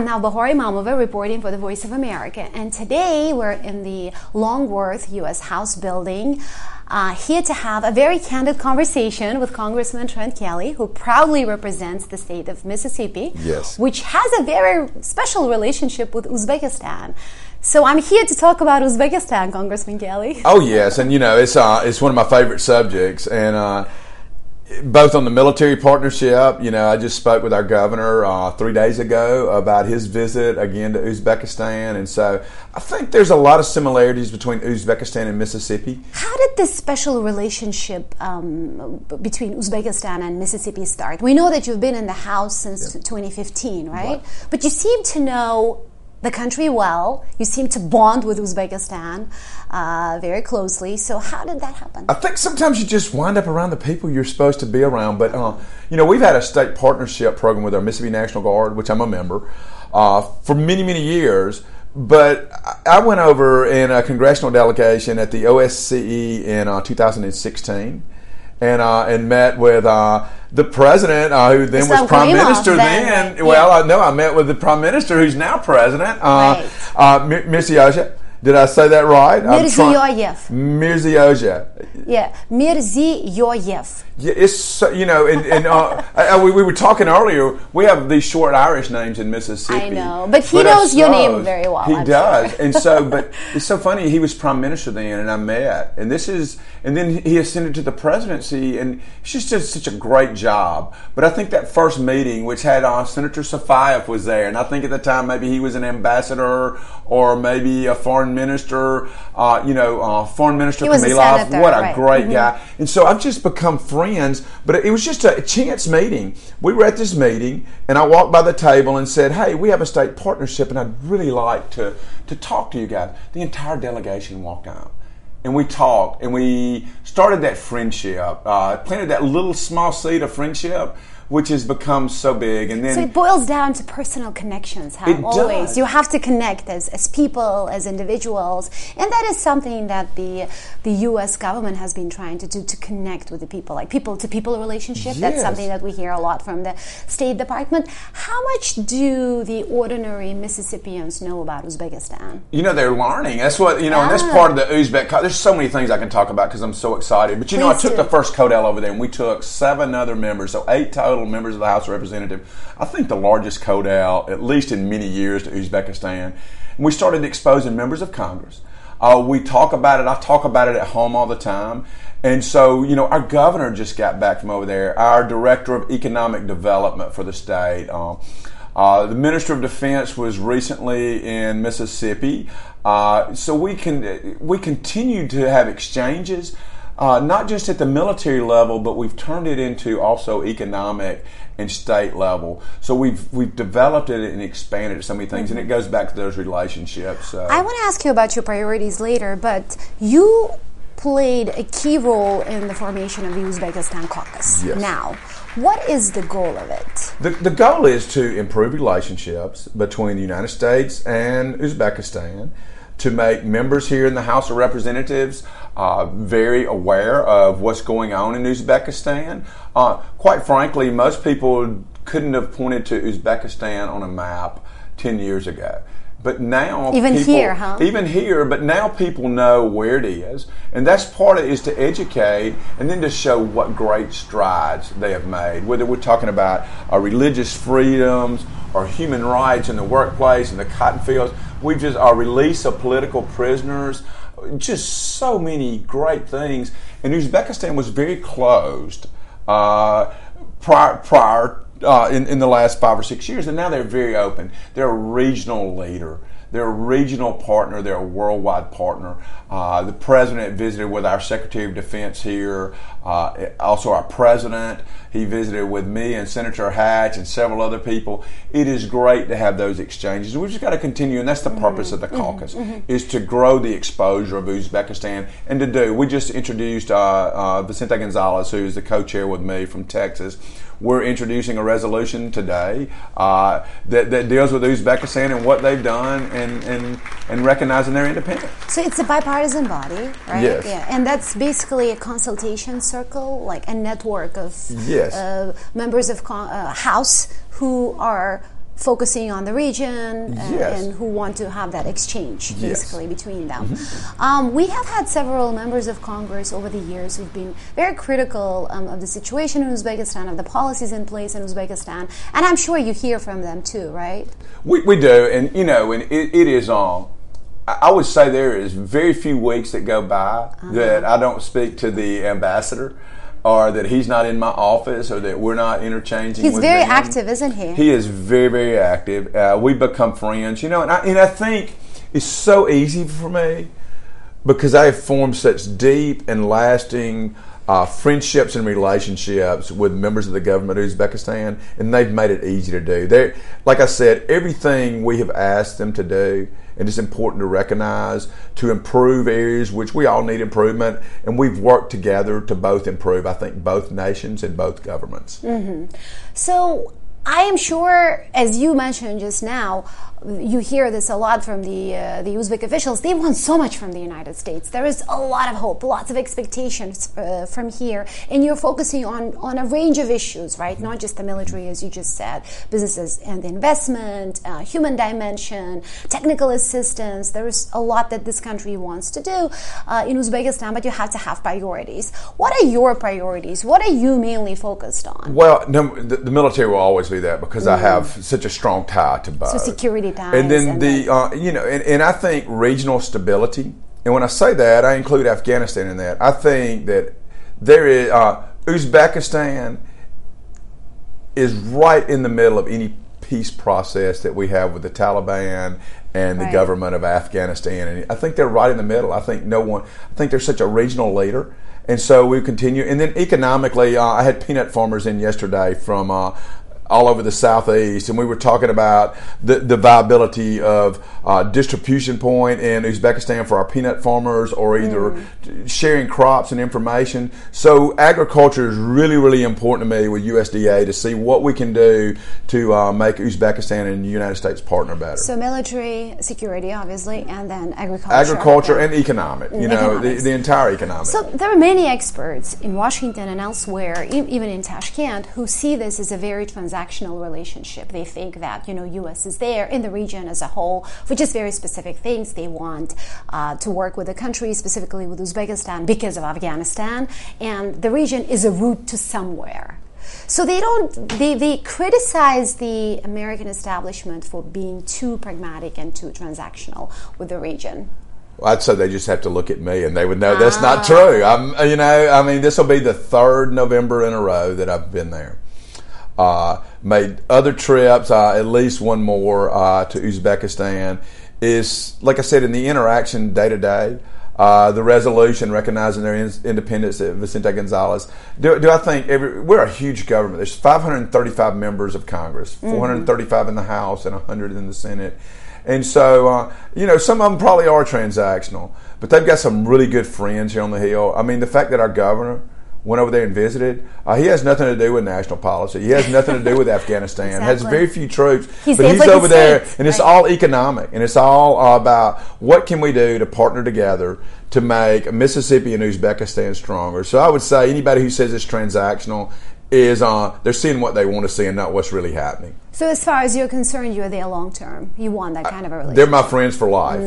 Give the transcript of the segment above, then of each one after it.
I'm Navbahor Imamova reporting for the Voice of America, and today we're in the Longworth U.S. House building. Uh, here to have a very candid conversation with Congressman Trent Kelly, who proudly represents the state of Mississippi, Yes. which has a very special relationship with Uzbekistan. So I'm here to talk about Uzbekistan, Congressman Kelly. Oh yes, and you know it's uh, it's one of my favorite subjects, and uh, both on the military partnership. You know, I just spoke with our governor uh, three days ago about his visit again to Uzbekistan, and so I think there's a lot of similarities between Uzbekistan and Mississippi. How did this special relationship um, between Uzbekistan and Mississippi start? We know that you've been in the House since 2015, right? Right. But you seem to know the country well. You seem to bond with Uzbekistan uh, very closely. So, how did that happen? I think sometimes you just wind up around the people you're supposed to be around. But uh, you know, we've had a state partnership program with our Mississippi National Guard, which I'm a member, uh, for many many years. But I- went over in a congressional delegation at the OSCE in uh, 2016. And, uh, and met with uh, the president, uh, who then Islam was prime minister then, then. right? Well, Yeah. uh, no, I met with the prime minister, who's now president, uh, Right. uh, Mirziyoyev. Did I say that right? Mirziyoyev. Mirziyoyev. Yeah, Mirziyoyev. Yeah, it's so, you know, and, and uh, we, we were talking earlier. We have these short Irish names in Mississippi. I know, but he I knows your name very well, He I'm does, sure. and so, but it's so funny. He was prime minister then, and I met, and this is, and then he ascended to the presidency, and it's just did such a great job. But I think that first meeting, which had uh, Senator Safayev was there, and I think at the time maybe he was an ambassador or maybe a foreign minister. Uh, you know, uh, foreign minister Kamilov. senator, what a right. great Mhm. guy. And so I've just become friends, but it was just a chance meeting. We were at this meeting, and I walked by the table and said, Hey, we have a state partnership, and I'd really like to, to talk to you guys. The entire delegation walked out. And we talked, and we started that friendship, uh, planted that little small seed of friendship, which has become so big. And then So it boils down to personal connections, huh? It Always. does. You have to connect as, as people, as individuals. And that is something that the the US government has been trying to do to connect with the people, like people to people relationship. That's something that we hear a lot from the State Department. How much do the ordinary Mississippians know about Uzbekistan? You know, they're learning. That's what, you know, and that's Ah. part of the Uzbek. There's so many things I can talk about because I'm so excited. But, you know, I took do. the first Codel over there and we took seven other members, so eight total members of the House of Representatives. I think the largest Codel, at least in many years, to Uzbekistan. And we started exposing members of Congress. Uh, we talk about it. I talk about it at home all the time. And so, you know, our governor just got back from over there. Our director of economic development for the state. Um, uh, the Minister of Defense was recently in Mississippi, uh, so we can we continue to have exchanges, uh, not just at the military level, but we've turned it into also economic and state level. So we've we've developed it and expanded it so many things, and it goes back to those relationships. So. I want to ask you about your priorities later, but you played a key role in the formation of the Uzbekistan caucus. Yes. Now, what is the goal of it? The, the goal is to improve relationships between the United States and Uzbekistan, to make members here in the House of Representatives uh, very aware of what's going on in Uzbekistan. Uh, quite frankly, most people couldn't have pointed to Uzbekistan on a map 10 years ago. But now, Even people- here, huh? Even here, but now people know where it is, and that's part of it is to educate and then to show what great strides they have made. Whether we're talking about our religious freedoms or human rights in the workplace, in the cotton fields, we just our release of political prisoners, just so many great things. And Uzbekistan was very closed uh, prior prior uh, in, in the last five or six years, and now they're very open. They're a regional leader. They're a regional partner. They're a worldwide partner. Uh, the president visited with our Secretary of Defense here, uh, also our president. He visited with me and Senator Hatch and several other people. It is great to have those exchanges. We've just got to continue, and that's the purpose of the caucus, is to grow the exposure of Uzbekistan and to do. We just introduced uh, uh, Vicente Gonzalez, who is the co-chair with me from Texas. We're introducing a resolution today uh, that, that deals with Uzbekistan and what they've done and, and, and recognizing their independence. So it's a bipartisan body, right? Yes. Yeah, and that's basically a consultation circle, like a network of Yes. uh, members of con- uh, House who are focusing on the region Yes. and who want to have that exchange Yes. basically between them. Um, we have had several members of Congress over the years who've been very critical um, of the situation in Uzbekistan, of the policies in place in Uzbekistan, and I'm sure you hear from them too, right? We, we do, and you know, and it, it is. I I would say there is very few weeks that go by Uh-huh. that I don't speak to the ambassador, or that he's not in my office, or that we're not interchanging. He's very them. active, isn't he? He is very, very active. Uh, we become friends, you know, and I, and I think it's so easy for me because I have formed such deep and lasting uh, friendships and relationships with members of the government of Uzbekistan, and they've made it easy to do. They, like I said, everything we have asked them to do, and it's important to recognize to improve areas which we all need improvement, and we've worked together to both improve. I think both nations and both governments. So I am sure, as you mentioned just now, you hear this a lot from the uh, the Uzbek officials. They want so much from the United States. There is a lot of hope, lots of expectations uh, from here, and you're focusing on on a range of issues, right? Not just the military, as you just said, businesses and investment, uh, human dimension, technical assistance. There is a lot that this country wants to do uh, in Uzbekistan, but you have to have priorities. What are your priorities? What are you mainly focused on? Well, no, the, the military will always be that because I have such a strong tie to both. So security and then and the uh, you know, and, and I think regional stability. And when I say that, I include Afghanistan in that. I think that there is uh, Uzbekistan is right in the middle of any peace process that we have with the Taliban and the Right. government of Afghanistan. And I think they're right in the middle. I think no one. I think they're such a regional leader. And so we continue. And then economically, uh, I had peanut farmers in yesterday from uh, all over the southeast, and we were talking about the, the viability of uh, distribution point in Uzbekistan for our peanut farmers, or either sharing crops and information. So agriculture is really, really important to me with USDA to see what we can do to uh, make Uzbekistan and the United States partner better. So military security, obviously, and then agriculture. agriculture and economic, you know, the, the entire economic. So there are many experts in Washington and elsewhere, even in Tashkent, who see this as a very transactional relationship. They think that you know U.S. is there in the region as a whole for just very specific things. They want uh, to work with the country, specifically with Uzbekistan, because of Afghanistan, and the region is a route to somewhere. So they don't. They, they criticize the American establishment for being too pragmatic and too transactional with the region. Well, I'd say they just have to look at me and they would know that's Ah. not true. I'm, you know, I mean, this will be the third November in a row that I've been there. Uh, made other trips, uh, at least one more uh, to Uzbekistan. Is like I said in the interaction day to day. Uh, the resolution recognizing their in- independence at Vicente Gonzalez. Do, do I think every, we're a huge government? There's 535 members of Congress, 435 in the House, and 100 in the Senate. And so, uh, you know, some of them probably are transactional, but they've got some really good friends here on the Hill. I mean, the fact that our governor went over there and visited, uh, he has nothing to do with national policy. He has nothing to do with Afghanistan. Has very few troops, He's but he's over there, states, and it's right. all economic, and it's all about what can we do to partner together to make Mississippi and Uzbekistan stronger. So I would say anybody who says it's transactional is uh, they're seeing what they want to see and not what's really happening. So, as far as you're concerned, you're there long term. You want that kind of a relationship. They're my friends for life.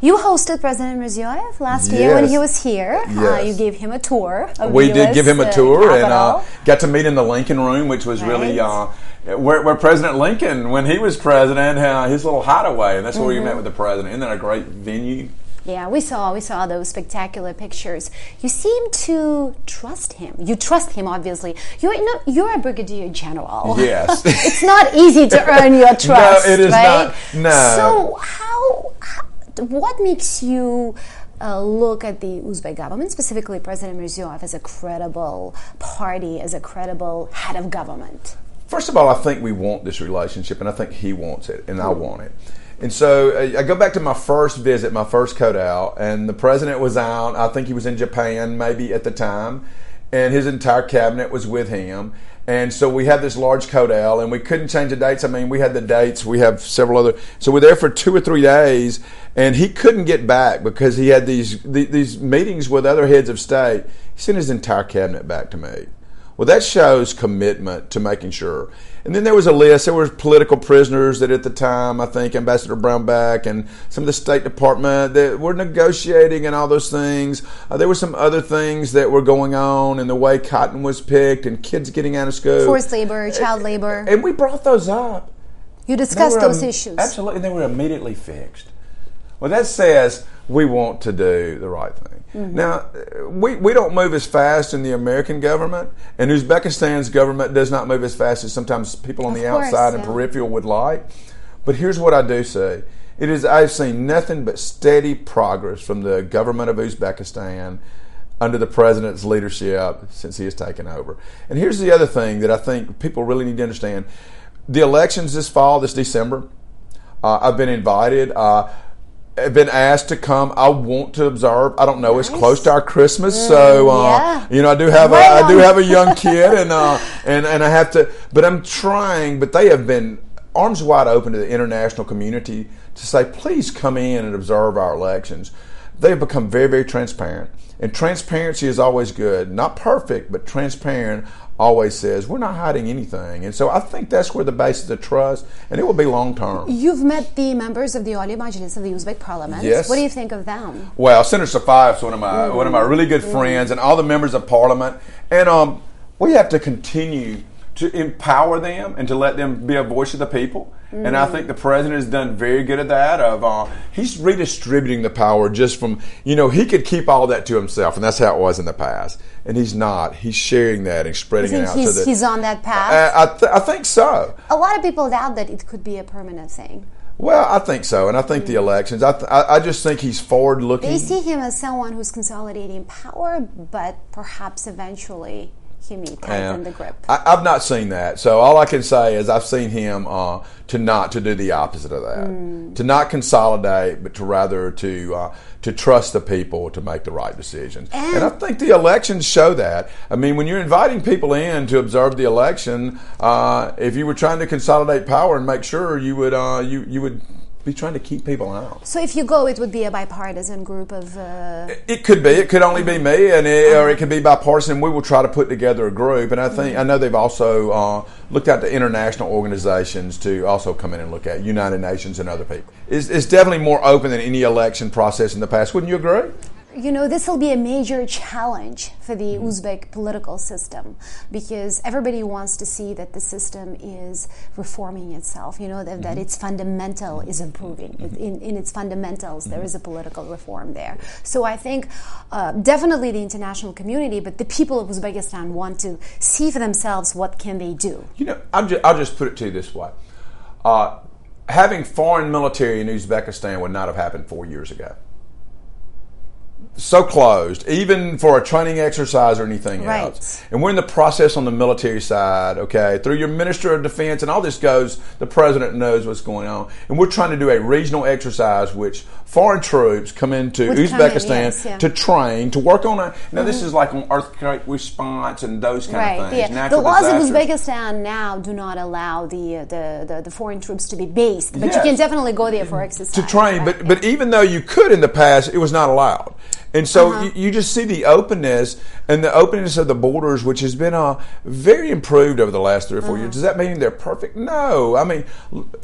You hosted President Mirziyoyev last year when he was here. Uh, Yes. you gave him a tour. Of we did give him a uh, tour and uh, got to meet in the Lincoln Room, which was really uh, where, where President Lincoln, when he was president, uh, his little hideaway, and that's where Mm-hmm. we met with the president. Isn't that a great venue? Yeah, we saw we saw those spectacular pictures. You seem to trust him. You trust him, obviously. You're no, you're a brigadier general. Yes. it's not easy to earn your trust. No, it is right? not. No. So how, how what makes you? Uh, look at the Uzbek government, specifically President Mirziyoyev, as a credible party, as a credible head of government. First of all, I think we want this relationship, and I think he wants it, and I want it. And so uh, I go back to my first visit, my first Codel, and the president was out. I think he was in Japan, maybe at the time, and his entire cabinet was with him. And so we had this large Codel, and we couldn't change the dates. I mean, we had the dates. We have several other. So we're there for two or three days, and he couldn't get back because he had these the- these meetings with other heads of state. He sent his entire cabinet back to me. Well, that shows commitment to making sure. And then there was a list. There were political prisoners that at the time, I think Ambassador Brownback and some of the State Department that were negotiating and all those things. Uh, there were some other things that were going on in the way cotton was picked and kids getting out of school. Forced labor, child labor. And we brought those up. You discussed were, those um, issues. Absolutely. And they were immediately fixed. Well, that says we want to do the right thing. Mm-hmm. Now, we, we don't move as fast in the American government, and Uzbekistan's government does not move as fast as sometimes people on Of the course, outside and peripheral would like. But here's what I do say. It is I've seen nothing but steady progress from the government of Uzbekistan under the president's leadership since he has taken over. And here's the other thing that I think people really need to understand: the elections this fall, this December. Uh, I've been invited. Uh, been asked to come. I want to observe. I don't know. It's close to our Christmas, so uh, yeah. you know I do have a, I do have a young kid, and uh, and and I have to. But I'm trying. But they have been arms wide open to the international community to say, please come in and observe our elections. They have become very very transparent, and transparency is always good. Not perfect, but transparent always says we're not hiding anything. And so I think that's where the basis of trust, and it will be long term. You've met the members of the Oliy Majlis of the Uzbek parliament. Yes. What do you think of them? Well, Senator Safayev's one of my one of my really good friends, and all the members of Parliament. And um, we have to continue to empower them and to let them be a voice of the people. And I think the president has done very good at that. Of uh, he's redistributing the power just from you know he could keep all that to himself, and that's how it was in the past. And he's not. He's sharing that and spreading it out. he's, so that, he's on that path? I, I, th- I think so. a lot of people doubt that it could be a permanent thing. Well, I think so, and I think the elections. I, th- I, I just think he's forward looking. They see him as someone who's consolidating power, but perhaps eventually may tighten the grip. I, I've not seen that, so all I can say is I've seen him uh, to not to do the opposite of that, Hmm. to not consolidate, but to rather to uh, to trust the people to make the right decisions. And- And, I think the elections show that. I mean, when you're inviting people in to observe the election, uh, if you were trying to consolidate power and make sure you would uh, you you would be trying to keep people out. so if you go, it would be a bipartisan group of. Uh, It could be. It could only be me, and it, or it could be bipartisan. We will try to put together a group, and I think I know they've also uh, looked out to international organizations to also come in and look at United Nations and other people. It's, it's definitely more open than any election process in the past. Wouldn't you agree? You know, this will be a major challenge for the mm-hmm. Uzbek political system because everybody wants to see that the system is reforming itself, you know, that, that mm-hmm. its fundamental mm-hmm. is improving. It- In, in its fundamentals, there is a political reform there. So I think uh, definitely the international community, but the people of Uzbekistan want to see for themselves what can they do. You know, I'll just, I'll just put it to you this way: uh, having foreign military in Uzbekistan would not have happened four years ago. So closed, even for a training exercise or anything Right. else. And we're in the process on the military side, okay? Through your Minister of Defense, and all this goes, the president knows what's going on. And we're trying to do a regional exercise which foreign troops come into Would come in, Uzbekistan yes, yeah. to train, to work on a. Now, this is like on earthquake response and those kind Right. of things. Yeah. The laws disasters. of Uzbekistan now do not allow the, uh, the, the, the foreign troops to be based, but you can definitely go there for exercise. to train, right? but but even though you could in the past, it was not allowed. And so Uh-huh. you, you just see the openness and the openness of the borders, which has been uh, very improved over the last three or 4 Uh-huh. years. Does that mean they're perfect? No. I mean,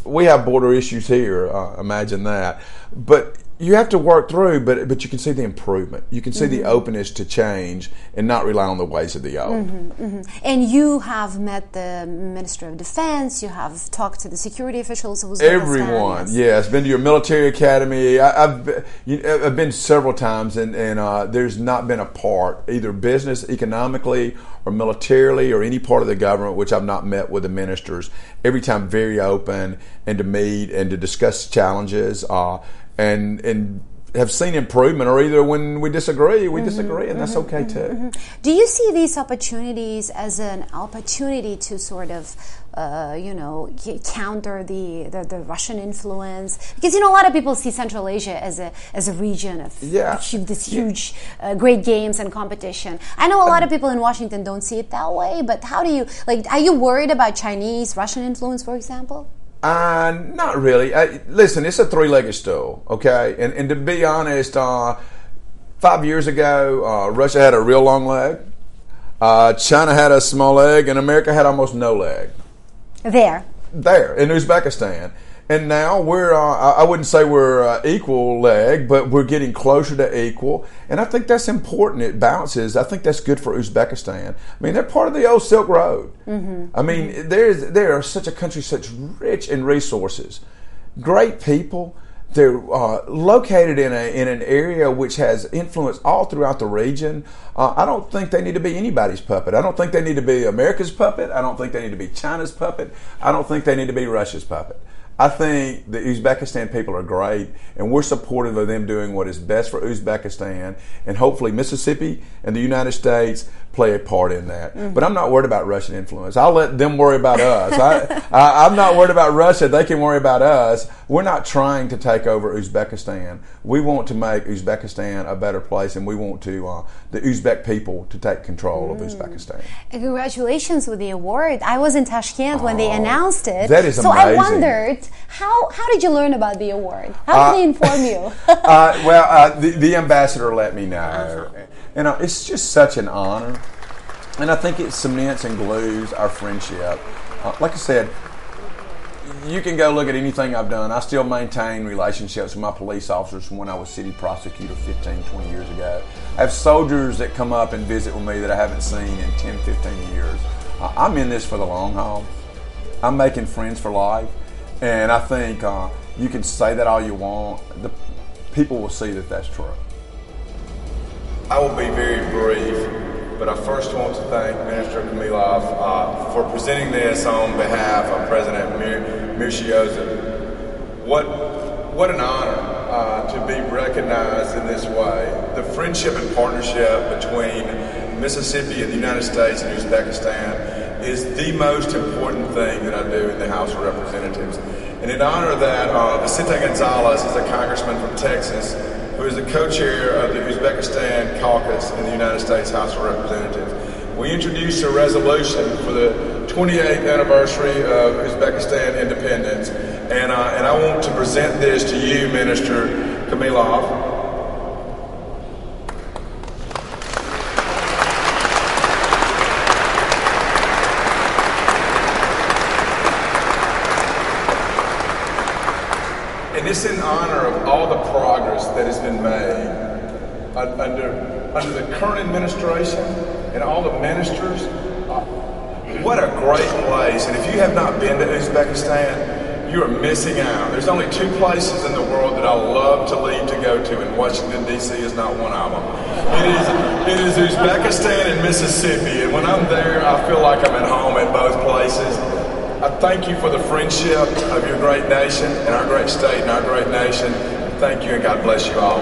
we have border issues here. Uh, imagine that. But you have to work through, but but you can see the improvement. You can see Mm-hmm. the openness to change and not rely on the ways of the old. Mm-hmm. And you have met the Minister of Defense. You have talked to the security officials. Everyone, yes. yes, been to your military academy. I, I've been- you, I've been several times, and, and uh, there's not been a part, either business, economically, or militarily, or any part of the government, which I've not met with the ministers. Every time, very open and to meet and to discuss challenges, uh, and and have seen improvement. Or either when we disagree, we mm-hmm, disagree, and that's mm-hmm, okay mm-hmm, too. Do you see these opportunities as an opportunity to sort of, uh, you know, counter the, the, the Russian influence? Because you know, a lot of people see Central Asia as a as a region of Yeah. this huge, uh, great games and competition. I know a lot um, of people in Washington don't see it that way, but how do you like? Are you worried about Chinese Russian influence, for example? Uh, not really. I, listen, it's a three-legged stool, okay? And, and to be honest, uh, five years ago, uh, Russia had a real long leg. Uh, China had a small leg, and America had almost no leg. There. There in Uzbekistan. And now we're, uh, I wouldn't say we're uh, equal leg, but we're getting closer to equal. And I think that's important. It balances. I think that's good for Uzbekistan. I mean, they're part of the old Silk Road. Mm-hmm. I mean, mm-hmm. there's, they are such a country, such rich in resources, great people. They're uh, located in, a, in an area which has influence all throughout the region. Uh, I don't think they need to be anybody's puppet. I don't think they need to be America's puppet. I don't think they need to be China's puppet. I don't think they need to be Russia's puppet. I think the Uzbekistan people are great, and we're supportive of them doing what is best for Uzbekistan, and hopefully Mississippi and the United States play a part in that. Mm-hmm. But I'm not worried about Russian influence. I'll let them worry about us. I, am not worried about Russia. They can worry about us. We're not trying to take over Uzbekistan. We want to make Uzbekistan a better place, and we want to uh, the Uzbek people to take control mm. of Uzbekistan. And congratulations with the award. I was in Tashkent oh, when they oh, announced it. That is so amazing. I wondered how how did you learn about the award? How did uh, they inform you? uh, well, uh, the, the, ambassador let me know. Uh-huh. And uh, it's just such an honor. And I think it cements and glues our friendship. Uh, like I said, you can go look at anything I've done. I still maintain relationships with my police officers from when I was city prosecutor 15, 20 years ago. I have soldiers that come up and visit with me that I haven't seen in 10, 15 years. Uh, I'm in this for the long haul. I'm making friends for life. And I think uh, you can say that all you want. The people will see that that's true. I will be very brief, but I first want to thank Minister Kamilov uh, for presenting this on behalf of President Mir- What, what an honor uh, to be recognized in this way. The friendship and partnership between Mississippi and the United States and Uzbekistan is the most important thing that I do in the House of Representatives. And in honor of that, uh, Vicente Gonzalez is a congressman from Texas who is the co-chair of the Uzbekistan caucus in the United States House of Representatives. We introduced a resolution for the 28th anniversary of Uzbekistan independence, and, uh, and I want to present this to you, Minister Kamilov. And it's in honor of all the progress that has been made under, under the current administration and all the ministers. Uh, what a great place. And if you have not been to Uzbekistan, you are missing out. There's only two places in the world that I love to leave to go to, and Washington, D.C. is not one of them. It is, it is Uzbekistan and Mississippi. And when I'm there, I feel like I'm at home at both places. I thank you for the friendship of your great nation and our great state and our great nation. Thank you and God bless you all.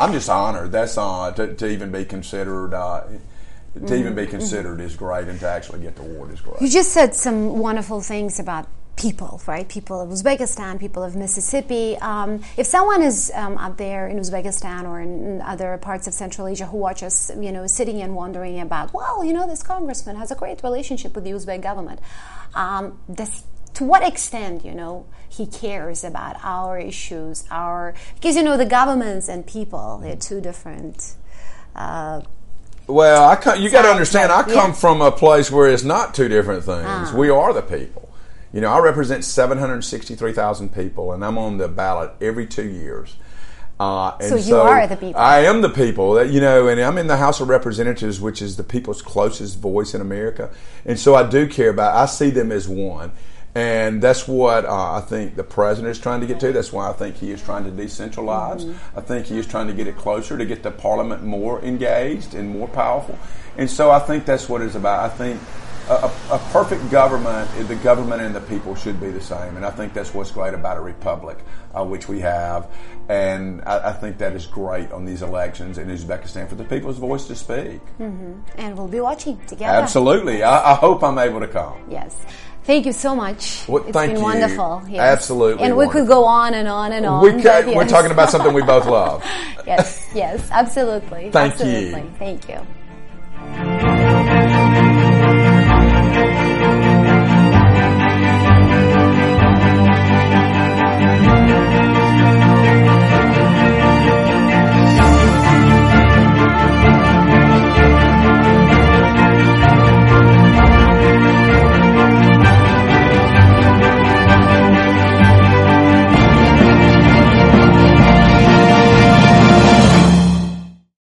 I'm just honored. That's uh, to, to even be considered. Uh, to mm-hmm. even be mm-hmm. considered is great, and to actually get the award is great. You just said some wonderful things about people, right? People of Uzbekistan, people of Mississippi. Um, if someone is um, out there in Uzbekistan or in other parts of Central Asia who watch us, you know, sitting and wondering about, well, you know, this congressman has a great relationship with the Uzbek government. Um, does, to what extent, you know, he cares about our issues, our because you know the governments and people they're two different. Uh, well, I come, you got to understand. I come yeah. from a place where it's not two different things. Ah. We are the people. You know, I represent 763,000 people, and I'm on the ballot every two years. Uh, so you so are the people. I am the people that you know, and I'm in the House of Representatives, which is the people's closest voice in America, and so I do care about. I see them as one, and that's what uh, I think the president is trying to get to. That's why I think he is trying to decentralize. Mm-hmm. I think he is trying to get it closer to get the parliament more engaged and more powerful, and so I think that's what it's about. I think a, a, perfect government, the government and the people should be the same. And I think that's what's great about a republic, uh, which we have. And I, I, think that is great on these elections in Uzbekistan for the people's voice to speak. Mm-hmm. And we'll be watching together. Absolutely. I, I, hope I'm able to come. Yes. Thank you so much. Well, it's been you. wonderful. Yes. Absolutely. And wonderful. we could go on and on and on. We can, yes. We're talking about something we both love. yes, yes, absolutely. Thank absolutely. you. Thank you.